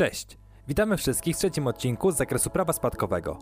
Cześć! Witamy wszystkich w trzecim odcinku z zakresu prawa spadkowego.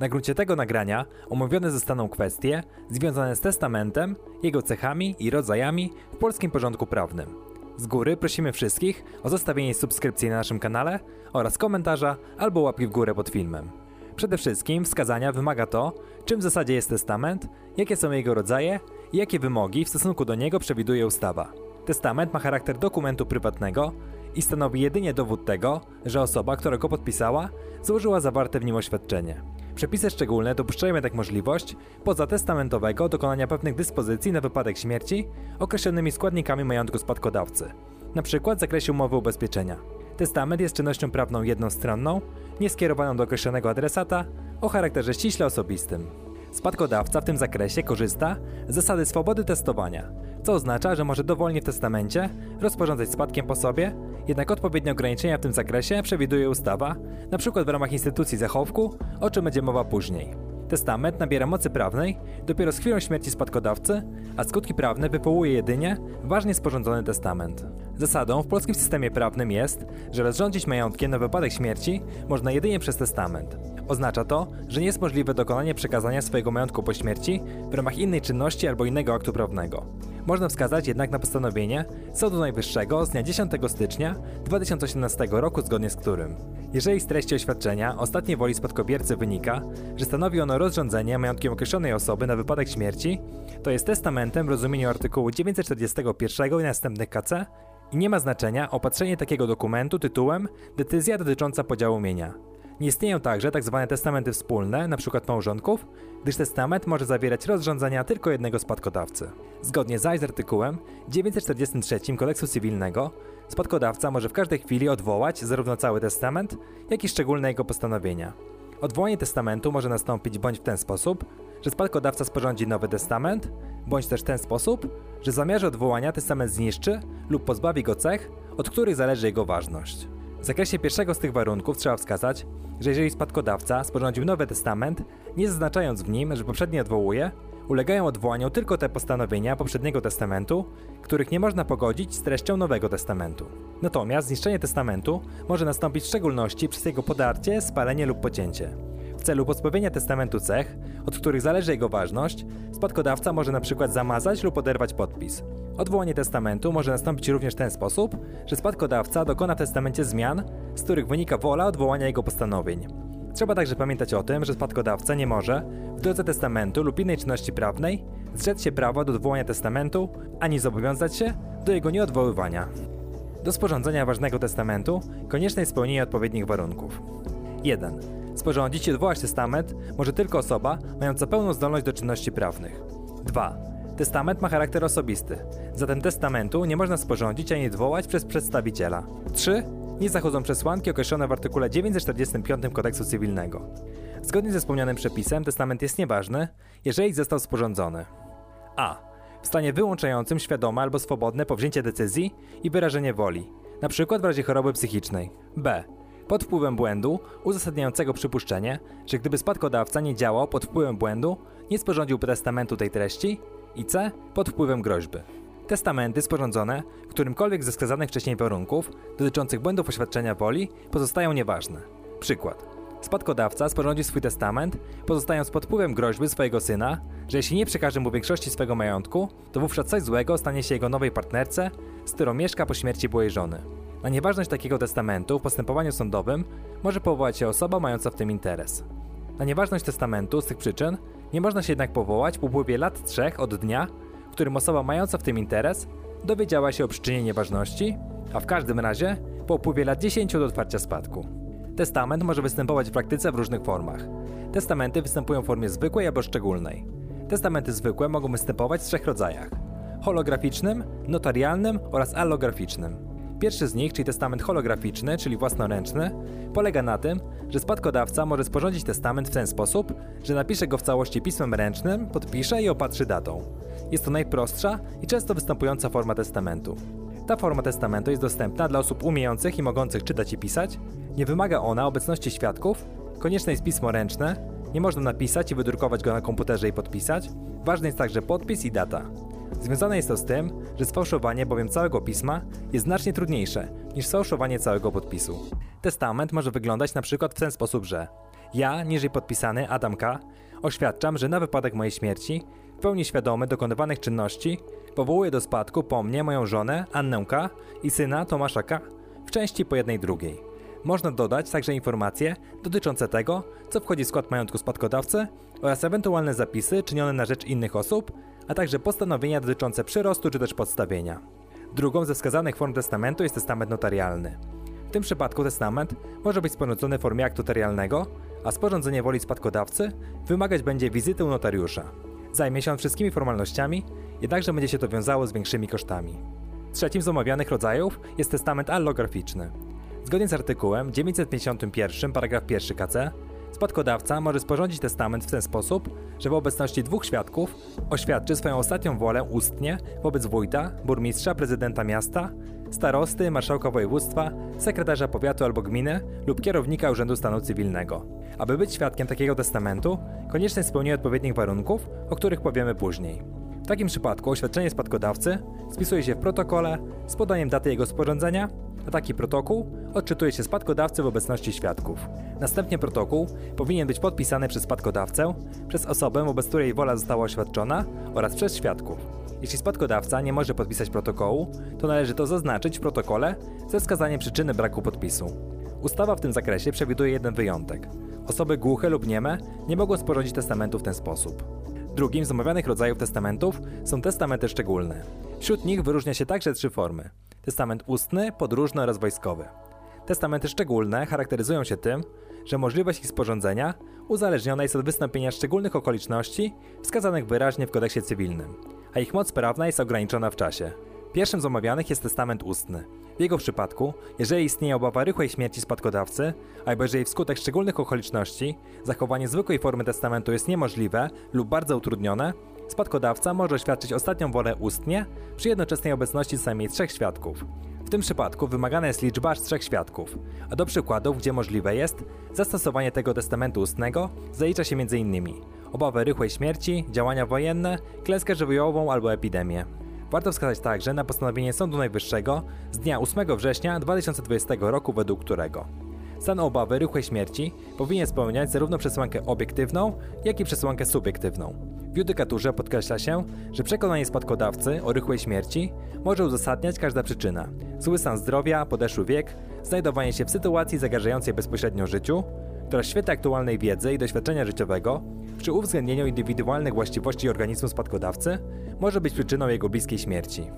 Na gruncie tego nagrania omówione zostaną kwestie związane z testamentem, jego cechami i rodzajami w polskim porządku prawnym. Z góry prosimy wszystkich o zostawienie subskrypcji na naszym kanale oraz komentarza albo łapki w górę pod filmem. Przede wszystkim wskazania wymaga to, czym w zasadzie jest testament, jakie są jego rodzaje i jakie wymogi w stosunku do niego przewiduje ustawa. Testament ma charakter dokumentu prywatnego i stanowi jedynie dowód tego, że osoba, która go podpisała, złożyła zawarte w nim oświadczenie. Przepisy szczególne dopuszczają jednak możliwość pozatestamentowego dokonania pewnych dyspozycji na wypadek śmierci określonymi składnikami majątku spadkodawcy, np. w zakresie umowy ubezpieczenia. Testament jest czynnością prawną jednostronną, nieskierowaną do określonego adresata, o charakterze ściśle osobistym. Spadkodawca w tym zakresie korzysta z zasady swobody testowania, co oznacza, że może dowolnie w testamencie rozporządzać spadkiem po sobie, jednak odpowiednie ograniczenia w tym zakresie przewiduje ustawa, np. w ramach instytucji zachowku, o czym będzie mowa później. Testament nabiera mocy prawnej dopiero z chwilą śmierci spadkodawcy, a skutki prawne wywołuje jedynie ważnie sporządzony testament. Zasadą w polskim systemie prawnym jest, że rozrządzić majątkiem na wypadek śmierci można jedynie przez testament. Oznacza to, że nie jest możliwe dokonanie przekazania swojego majątku po śmierci w ramach innej czynności albo innego aktu prawnego. Można wskazać jednak na postanowienie Sądu Najwyższego z dnia 10 stycznia 2018 roku, zgodnie z którym, jeżeli z treści oświadczenia ostatniej woli spadkobiercy wynika, że stanowi ono rozrządzenie majątkiem określonej osoby na wypadek śmierci, to jest testamentem w rozumieniu artykułu 941 i następnych KC i nie ma znaczenia opatrzenie takiego dokumentu tytułem decyzja dotycząca podziału mienia. Nie istnieją także tzw. Tak testamenty wspólne, np. małżonków, gdyż testament może zawierać rozrządzenia tylko jednego spadkodawcy. Zgodnie zaś z artykułem 943 kodeksu cywilnego, spadkodawca może w każdej chwili odwołać zarówno cały testament, jak i szczególne jego postanowienia. Odwołanie testamentu może nastąpić bądź w ten sposób, że spadkodawca sporządzi nowy testament, bądź też w ten sposób, że w zamierze odwołania testament zniszczy lub pozbawi go cech, od których zależy jego ważność. W zakresie pierwszego z tych warunków trzeba wskazać, że jeżeli spadkodawca sporządził nowy testament, nie zaznaczając w nim, że poprzedni odwołuje, ulegają odwołaniu tylko te postanowienia poprzedniego testamentu, których nie można pogodzić z treścią nowego testamentu. Natomiast zniszczenie testamentu może nastąpić w szczególności przez jego podarcie, spalenie lub pocięcie. W celu pozbawienia testamentu cech, od których zależy jego ważność, spadkodawca może przykład zamazać lub oderwać podpis. Odwołanie testamentu może nastąpić również w ten sposób, że spadkodawca dokona w testamencie zmian, z których wynika wola odwołania jego postanowień. Trzeba także pamiętać o tym, że spadkodawca nie może, w drodze testamentu lub innej czynności prawnej, zrzec się prawa do odwołania testamentu, ani zobowiązać się do jego nieodwoływania. Do sporządzenia ważnego testamentu konieczne jest spełnienie odpowiednich warunków. 1. Sporządzić i odwołać testament może tylko osoba mająca pełną zdolność do czynności prawnych. 2. Testament ma charakter osobisty, zatem testamentu nie można sporządzić ani odwołać przez przedstawiciela. 3. Nie zachodzą przesłanki określone w artykule 945 kodeksu cywilnego. Zgodnie ze wspomnianym przepisem testament jest nieważny, jeżeli został sporządzony. A. W stanie wyłączającym świadome albo swobodne powzięcie decyzji i wyrażenie woli, np. w razie choroby psychicznej. B pod wpływem błędu uzasadniającego przypuszczenie, że gdyby spadkodawca nie działał pod wpływem błędu, nie sporządziłby testamentu tej treści i C pod wpływem groźby. Testamenty sporządzone w którymkolwiek ze wskazanych wcześniej warunków dotyczących błędów oświadczenia woli pozostają nieważne. Przykład. Spadkodawca sporządzi swój testament, pozostając pod wpływem groźby swojego syna, że jeśli nie przekaże mu większości swego majątku, to wówczas coś złego stanie się jego nowej partnerce, z którą mieszka po śmierci byłej żony. Na nieważność takiego testamentu w postępowaniu sądowym może powołać się osoba mająca w tym interes. Na nieważność testamentu z tych przyczyn nie można się jednak powołać po upływie lat trzech od dnia, w którym osoba mająca w tym interes dowiedziała się o przyczynie nieważności, a w każdym razie po upływie lat 10 do otwarcia spadku. Testament może występować w praktyce w różnych formach. Testamenty występują w formie zwykłej albo szczególnej. Testamenty zwykłe mogą występować w trzech rodzajach: holograficznym, notarialnym oraz allograficznym. Pierwszy z nich, czyli testament holograficzny, czyli własnoręczny, polega na tym, że spadkodawca może sporządzić testament w ten sposób, że napisze go w całości pismem ręcznym, podpisze i opatrzy datą. Jest to najprostsza i często występująca forma testamentu. Ta forma testamentu jest dostępna dla osób umiejących i mogących czytać i pisać. Nie wymaga ona obecności świadków, konieczne jest pismo ręczne, nie można napisać i wydrukować go na komputerze i podpisać. Ważny jest także podpis i data. Związane jest to z tym, że sfałszowanie bowiem całego pisma jest znacznie trudniejsze niż sfałszowanie całego podpisu. Testament może wyglądać na przykład w ten sposób, że ja, niżej podpisany Adam K., oświadczam, że na wypadek mojej śmierci, w pełni świadomy dokonywanych czynności, powołuję do spadku po mnie moją żonę Annę K. i syna Tomasza K. w części po jednej drugiej. Można dodać także informacje dotyczące tego, co wchodzi w skład majątku spadkodawcy oraz ewentualne zapisy czynione na rzecz innych osób, a także postanowienia dotyczące przyrostu czy też podstawienia. Drugą ze wskazanych form testamentu jest testament notarialny. W tym przypadku testament może być sporządzony w formie aktu notarialnego, a sporządzenie woli spadkodawcy wymagać będzie wizyty u notariusza. Zajmie się on wszystkimi formalnościami, jednakże będzie się to wiązało z większymi kosztami. Trzecim z omawianych rodzajów jest testament allograficzny. Zgodnie z artykułem 951 paragraf 1 KC, spadkodawca może sporządzić testament w ten sposób, że w obecności dwóch świadków oświadczy swoją ostatnią wolę ustnie wobec wójta, burmistrza, prezydenta miasta, starosty, marszałka województwa, sekretarza powiatu albo gminy lub kierownika Urzędu Stanu Cywilnego. Aby być świadkiem takiego testamentu, konieczne jest spełnienie odpowiednich warunków, o których powiemy później. W takim przypadku oświadczenie spadkodawcy spisuje się w protokole z podaniem daty jego sporządzenia taki protokół odczytuje się spadkodawcy w obecności świadków. Następnie protokół powinien być podpisany przez spadkodawcę, przez osobę, wobec której wola została oświadczona oraz przez świadków. Jeśli spadkodawca nie może podpisać protokołu, to należy to zaznaczyć w protokole ze wskazaniem przyczyny braku podpisu. Ustawa w tym zakresie przewiduje jeden wyjątek. Osoby głuche lub nieme nie mogą sporządzić testamentu w ten sposób. Drugim z omawianych rodzajów testamentów są testamenty szczególne. Wśród nich wyróżnia się także trzy formy testament ustny, podróżny oraz wojskowy. Testamenty szczególne charakteryzują się tym, że możliwość ich sporządzenia uzależniona jest od wystąpienia szczególnych okoliczności wskazanych wyraźnie w kodeksie cywilnym, a ich moc prawna jest ograniczona w czasie. Pierwszym z omawianych jest testament ustny. W jego przypadku, jeżeli istnieje obawa rychłej śmierci spadkodawcy, albo jeżeli wskutek szczególnych okoliczności zachowanie zwykłej formy testamentu jest niemożliwe lub bardzo utrudnione, spadkodawca może oświadczyć ostatnią wolę ustnie przy jednoczesnej obecności co najmniej trzech świadków. W tym przypadku wymagana jest liczba aż trzech świadków, a do przykładów, gdzie możliwe jest, zastosowanie tego testamentu ustnego zalicza się m.in. obawę rychłej śmierci, działania wojenne, klęskę żywiołową albo epidemię. Warto wskazać także na postanowienie Sądu Najwyższego z dnia 8 września 2020 roku, według którego stan obawy rychłej śmierci powinien spełniać zarówno przesłankę obiektywną, jak i przesłankę subiektywną. W judykaturze podkreśla się, że przekonanie spadkodawcy o rychłej śmierci może uzasadniać każda przyczyna: zły stan zdrowia, podeszły wiek, znajdowanie się w sytuacji zagrażającej bezpośrednio życiu, która w świetle aktualnej wiedzy i doświadczenia życiowego, przy uwzględnieniu indywidualnych właściwości organizmu spadkodawcy, może być przyczyną jego bliskiej śmierci.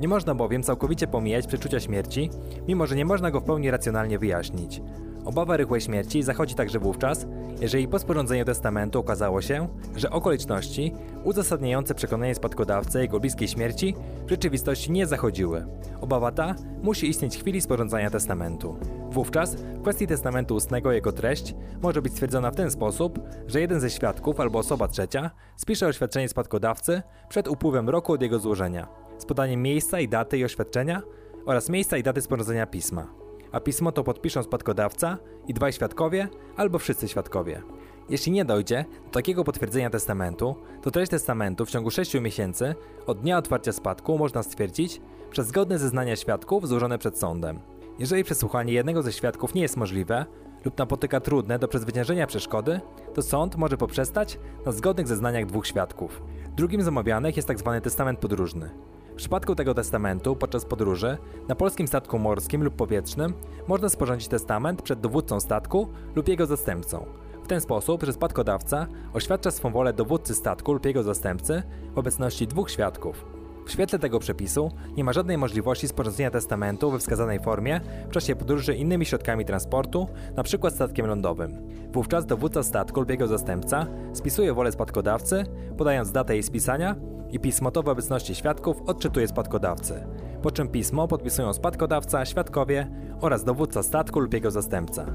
Nie można bowiem całkowicie pomijać przeczucia śmierci, mimo że nie można go w pełni racjonalnie wyjaśnić. Obawa rychłej śmierci zachodzi także wówczas, jeżeli po sporządzeniu testamentu okazało się, że okoliczności uzasadniające przekonanie spadkodawcy jego bliskiej śmierci w rzeczywistości nie zachodziły. Obawa ta musi istnieć w chwili sporządzania testamentu. Wówczas w kwestii testamentu ustnego jego treść może być stwierdzona w ten sposób, że jeden ze świadków albo osoba trzecia spisze oświadczenie spadkodawcy przed upływem roku od jego złożenia, z podaniem miejsca i daty i oświadczenia oraz miejsca i daty sporządzenia pisma a pismo to podpiszą spadkodawca i dwaj świadkowie albo wszyscy świadkowie. Jeśli nie dojdzie do takiego potwierdzenia testamentu, to treść testamentu w ciągu 6 miesięcy od dnia otwarcia spadku można stwierdzić przez zgodne zeznania świadków złożone przed sądem. Jeżeli przesłuchanie jednego ze świadków nie jest możliwe lub napotyka trudne do przezwyciężenia przeszkody, to sąd może poprzestać na zgodnych zeznaniach dwóch świadków. Drugim z omawianych jest tzw. Tak testament podróżny. W przypadku tego testamentu podczas podróży na polskim statku morskim lub powietrznym można sporządzić testament przed dowódcą statku lub jego zastępcą. W ten sposób, że spadkodawca oświadcza swą wolę dowódcy statku lub jego zastępcy w obecności dwóch świadków. W świetle tego przepisu nie ma żadnej możliwości sporządzenia testamentu we wskazanej formie w czasie podróży innymi środkami transportu, np. statkiem lądowym. Wówczas dowódca statku lub jego zastępca spisuje wolę spadkodawcy, podając datę jej spisania i pismo to w obecności świadków odczytuje spadkodawcy, po czym pismo podpisują spadkodawca, świadkowie oraz dowódca statku lub jego zastępca.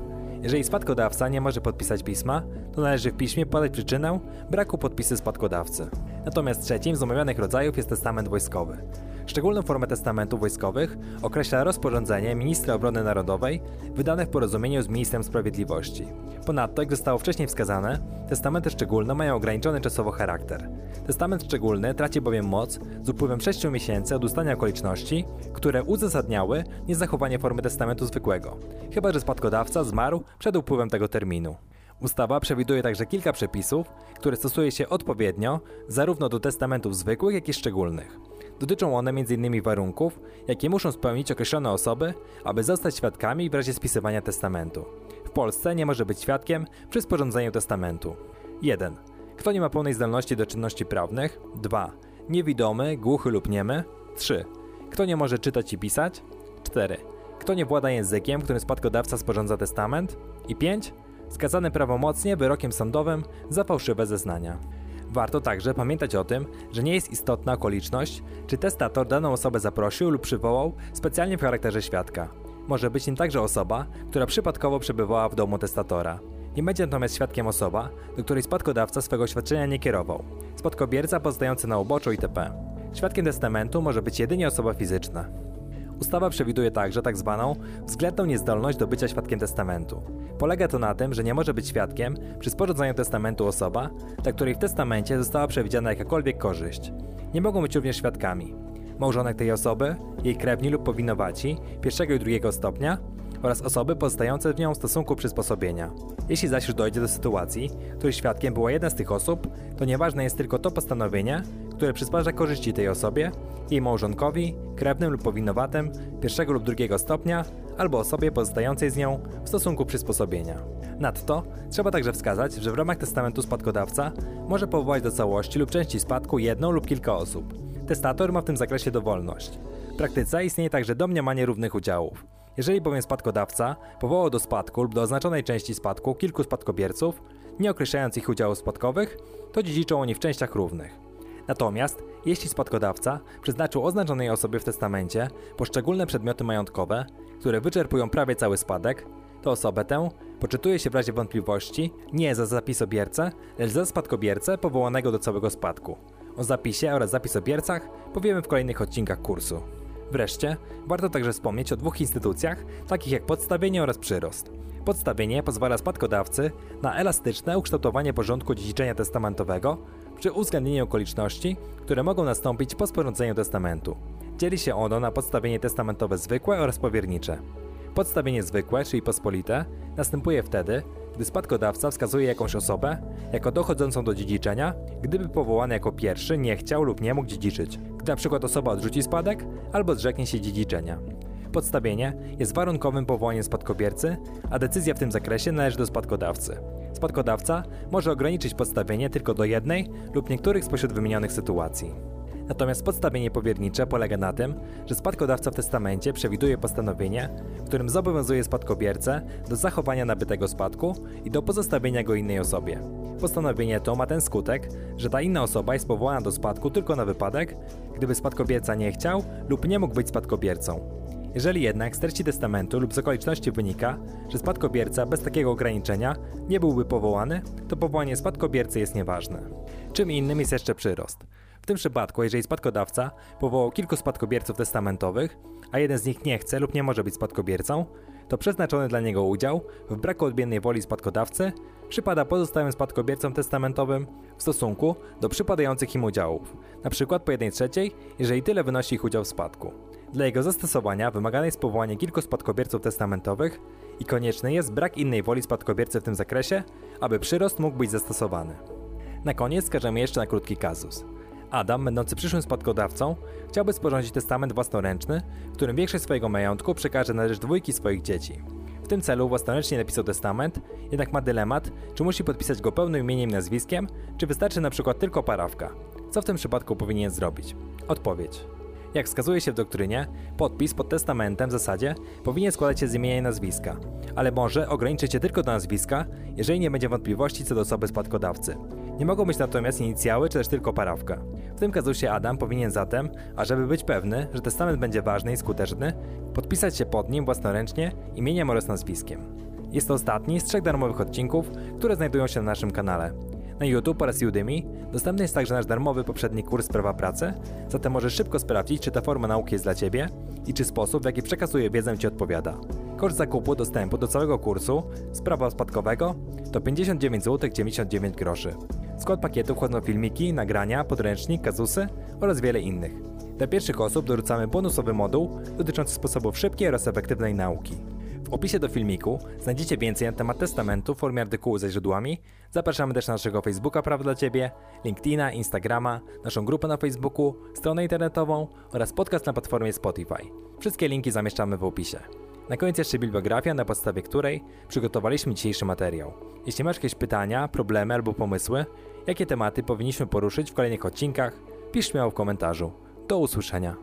Jeżeli spadkodawca nie może podpisać pisma, to należy w piśmie podać przyczynę braku podpisu spadkodawcy. Natomiast trzecim z omawianych rodzajów jest testament wojskowy. Szczególną formę testamentów wojskowych określa rozporządzenie ministra obrony narodowej wydane w porozumieniu z ministrem sprawiedliwości. Ponadto, jak zostało wcześniej wskazane, testamenty szczególne mają ograniczony czasowo charakter. Testament szczególny traci bowiem moc z upływem 6 miesięcy od ustania okoliczności, które uzasadniały niezachowanie formy testamentu zwykłego, chyba że spadkodawca zmarł przed upływem tego terminu. Ustawa przewiduje także kilka przepisów, które stosuje się odpowiednio zarówno do testamentów zwykłych, jak i szczególnych. Dotyczą one m.in. warunków, jakie muszą spełnić określone osoby, aby zostać świadkami w razie spisywania testamentu. W Polsce nie może być świadkiem przy sporządzeniu testamentu. 1. Kto nie ma pełnej zdolności do czynności prawnych? 2. Niewidomy, głuchy lub niemy? 3. Kto nie może czytać i pisać? 4. Kto nie włada językiem, którym spadkodawca sporządza testament? I 5 skazany prawomocnie wyrokiem sądowym za fałszywe zeznania. Warto także pamiętać o tym, że nie jest istotna okoliczność, czy testator daną osobę zaprosił lub przywołał specjalnie w charakterze świadka. Może być nim także osoba, która przypadkowo przebywała w domu testatora. Nie będzie natomiast świadkiem osoba, do której spadkodawca swego świadczenia nie kierował, spadkobierca pozostający na uboczu itp. Świadkiem testamentu może być jedynie osoba fizyczna. Ustawa przewiduje także. Tak względną niezdolność do bycia świadkiem testamentu. Polega to na tym, że nie może być świadkiem przy sporządzaniu testamentu osoba, dla której w testamencie została przewidziana jakakolwiek korzyść. Nie mogą być również świadkami małżonek tej osoby, jej krewni lub powinowaci pierwszego i drugiego stopnia oraz osoby pozostające w nią w stosunku przysposobienia. Jeśli zaś już dojdzie do sytuacji, której świadkiem była jedna z tych osób, to nieważne jest tylko to postanowienie, które przysparza korzyści tej osobie, jej małżonkowi, krewnym lub powinowatym pierwszego lub drugiego stopnia albo osobie pozostającej z nią w stosunku przysposobienia. Nadto trzeba także wskazać, że w ramach testamentu spadkodawca może powołać do całości lub części spadku jedną lub kilka osób. Testator ma w tym zakresie dowolność. W praktyce istnieje także domniemanie równych udziałów. Jeżeli bowiem spadkodawca powołał do spadku lub do oznaczonej części spadku kilku spadkobierców, nie określając ich udziałów spadkowych, to dziedziczą oni w częściach równych. Natomiast jeśli spadkodawca przeznaczył oznaczonej osobie w testamencie poszczególne przedmioty majątkowe, które wyczerpują prawie cały spadek, to osobę tę poczytuje się w razie wątpliwości nie za zapisobiercę, lecz za spadkobiercę powołanego do całego spadku. O zapisie oraz zapisobiercach powiemy w kolejnych odcinkach kursu. Wreszcie, warto także wspomnieć o dwóch instytucjach, takich jak podstawienie oraz przyrost. Podstawienie pozwala spadkodawcy na elastyczne ukształtowanie porządku dziedziczenia testamentowego przy uwzględnieniu okoliczności, które mogą nastąpić po sporządzeniu testamentu. Dzieli się ono na podstawienie testamentowe zwykłe oraz powiernicze. Podstawienie zwykłe, czyli pospolite, następuje wtedy, gdy spadkodawca wskazuje jakąś osobę jako dochodzącą do dziedziczenia, gdyby powołany jako pierwszy nie chciał lub nie mógł dziedziczyć, gdy np. osoba odrzuci spadek albo zrzeknie się dziedziczenia. Podstawienie jest warunkowym powołaniem spadkobiercy, a decyzja w tym zakresie należy do spadkodawcy. Spadkodawca może ograniczyć podstawienie tylko do jednej lub niektórych spośród wymienionych sytuacji. Natomiast podstawienie powiernicze polega na tym, że spadkodawca w testamencie przewiduje postanowienie, którym zobowiązuje spadkobiercę do zachowania nabytego spadku i do pozostawienia go innej osobie. Postanowienie to ma ten skutek, że ta inna osoba jest powołana do spadku tylko na wypadek, gdyby spadkobierca nie chciał lub nie mógł być spadkobiercą. Jeżeli jednak z treści testamentu lub z okoliczności wynika, że spadkobierca bez takiego ograniczenia nie byłby powołany, to powołanie spadkobiercy jest nieważne. Czym innym jest jeszcze przyrost. W tym przypadku, jeżeli spadkodawca powołał kilku spadkobierców testamentowych, a jeden z nich nie chce lub nie może być spadkobiercą, to przeznaczony dla niego udział, w braku odmiennej woli spadkodawcy, przypada pozostałym spadkobiercom testamentowym w stosunku do przypadających im udziałów, np. po 1 trzeciej, jeżeli tyle wynosi ich udział w spadku. Dla jego zastosowania wymagane jest powołanie kilku spadkobierców testamentowych i konieczny jest brak innej woli spadkobiercy w tym zakresie, aby przyrost mógł być zastosowany. Na koniec skażemy jeszcze na krótki kazus. Adam, będący przyszłym spadkodawcą, chciałby sporządzić testament własnoręczny, w którym większość swojego majątku przekaże na rzecz dwójki swoich dzieci. W tym celu własnoręcznie napisał testament, jednak ma dylemat, czy musi podpisać go pełnym imieniem i nazwiskiem, czy wystarczy na przykład tylko parawka. Co w tym przypadku powinien zrobić? Odpowiedź. Jak wskazuje się w doktrynie, podpis pod testamentem w zasadzie powinien składać się z imienia i nazwiska, ale może ograniczyć się tylko do nazwiska, jeżeli nie będzie wątpliwości co do osoby spadkodawcy. Nie mogą być natomiast inicjały czy też tylko parawka. W tym kazusie Adam powinien zatem, ażeby być pewny, że testament będzie ważny i skuteczny, podpisać się pod nim własnoręcznie imieniem oraz nazwiskiem. Jest to ostatni z trzech darmowych odcinków, które znajdują się na naszym kanale. Na YouTube oraz Udemy dostępny jest także nasz darmowy poprzedni kurs Prawa Pracy, zatem możesz szybko sprawdzić, czy ta forma nauki jest dla Ciebie i czy sposób, w jaki przekazuję wiedzę Ci odpowiada. Koszt zakupu dostępu do całego kursu z prawa spadkowego to 59 zł 99 groszy. W skład pakietu wchodzą filmiki, nagrania, podręcznik, kazusy oraz wiele innych. Dla pierwszych osób dorzucamy bonusowy moduł dotyczący sposobów szybkiej oraz efektywnej nauki. W opisie do filmiku znajdziecie więcej na temat testamentu w formie artykułu ze źródłami. Zapraszamy też na naszego Facebooka Prawa dla Ciebie, LinkedIna, Instagrama, naszą grupę na Facebooku, stronę internetową oraz podcast na platformie Spotify. Wszystkie linki zamieszczamy w opisie. Na koniec jeszcze bibliografia, na podstawie której przygotowaliśmy dzisiejszy materiał. Jeśli masz jakieś pytania, problemy albo pomysły, jakie tematy powinniśmy poruszyć w kolejnych odcinkach, pisz śmiało w komentarzu. Do usłyszenia.